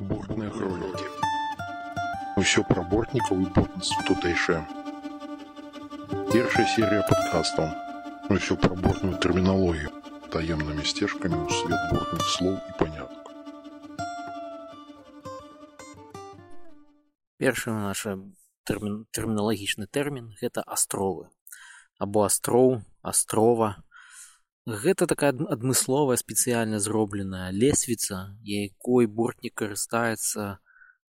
Бортные хроники. Усё про бортникаў і бортніцтва тутэйшае. Першая серія падкастаў. Усё пра бортную тэрміналогію, таемнымі сцежкамі ў свет бортных слоў і панятак. Першы наш тэрмін, тэрміналагічны тэрмін гэта астровы або астроў, астрова. Гэта такая адмысловая спецыяльна зробленая лесвіца, якой бортнік карыстаецца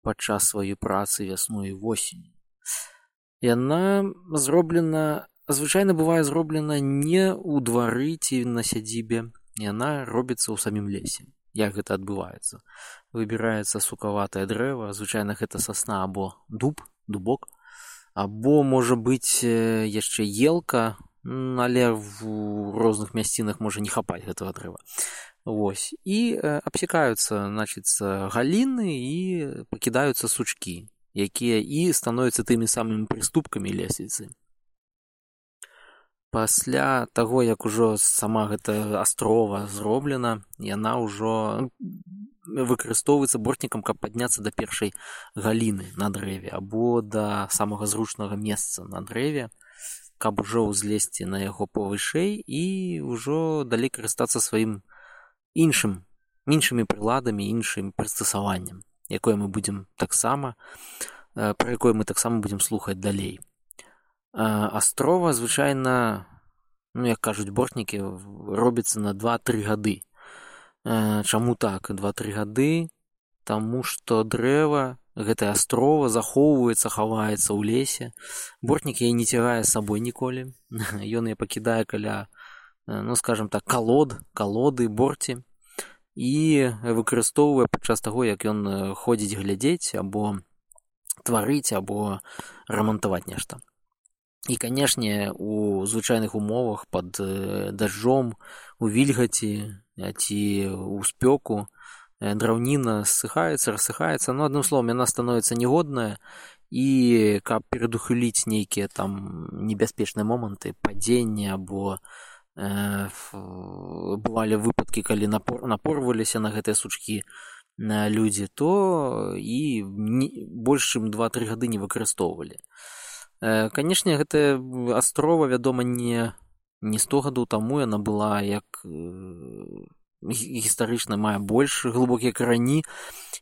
падчас сваёй працы вясной і восені. Яна зроблена звычайна бывае зроблена не ў двары ці на сядзібе, яна робіцца ў самім лесе. Як гэта адбываецца? Выбіраецца сукаватае дрэва, звычайна гэта сасна або дуб, дубок, або можа быць яшчэ елка, але в розных мясцінах можа не хапаць гэтага дрэва Вось і абсекаюцца значыцца галіны і пакідаюцца сучкі якія і становяцца тымі самымі прыступкамі лесвіцы пасля таго як ужо сама гэта астрова зроблена яна ўжо выкарыстоўваецца бортнікам каб падняцца да першай галіны на дрэве або да самага зручнага месца на дрэве каб ужо ўзлезці на яго павышэй і ўжо далей карыстацца сваім іншым іншымі прыладамі іншым прыстасаваннем якое мы будзем таксама пра якое мы таксама будзем слухаць далей. Астрова звычайна ну як кажуць бортнікі робіцца на два-тры гады. Чаму так? Два-тры гады таму што дрэва гэтая астрова захоўваецца хаваецца ў лесе. Бортнік яе не цягае з сабой ніколі. Ён я пакідае каля ну скажем так калод калоды борці. І выкарыстоўвае падчас таго як ён ходзіць глядзець або тварыць або рамантаваць нешта. І канешне у звычайных умовах под дажджом у вільгаці ці ў спёку драўніна ссыхаецца рассыхаецца но адным словом яна становіцца негодная. І каб перадухіліць нейкія там небяспечныя моманты падзення або э, бывалі выпадкі калі напор напорваліся на гэтыя сучкі на людзі то і больш чым два-тры гады не выкарыстоўвалі. Э, канешне гэтая астрова вядома не не сто гадоў таму яна была як э, гістарычна мае больш глыбокія карані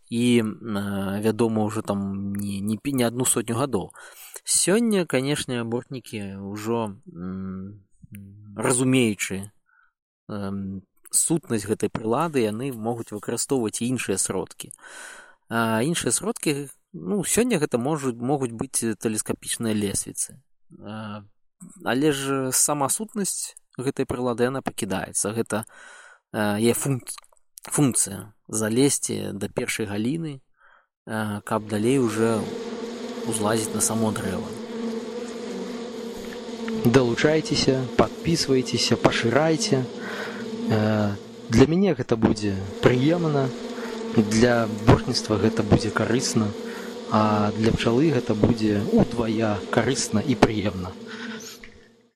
і вядома ўжо там не, не, не адну сотню гадоў. Сёння, канешне, бортнікі ўжо разумеючы сутнасць гэтай прылады яны могуць выкарыстоўваць іншыя сродкі. А іншыя сродкі ну, сёння гэта можуць могуць быць тэлескапічныя лесвіцы. Але ж сама сутнасць гэтай прылады яна пакідаецца гэта е функ функцыя залезці да першай галіны каб далей уже узлазіць на само дрэва далучайцеся подписывайтеся пашырайце для мяне гэта будзе прыемна для бортніцтва гэта будзе карысна а для пчалы гэта будзе удвая карысна і прыемна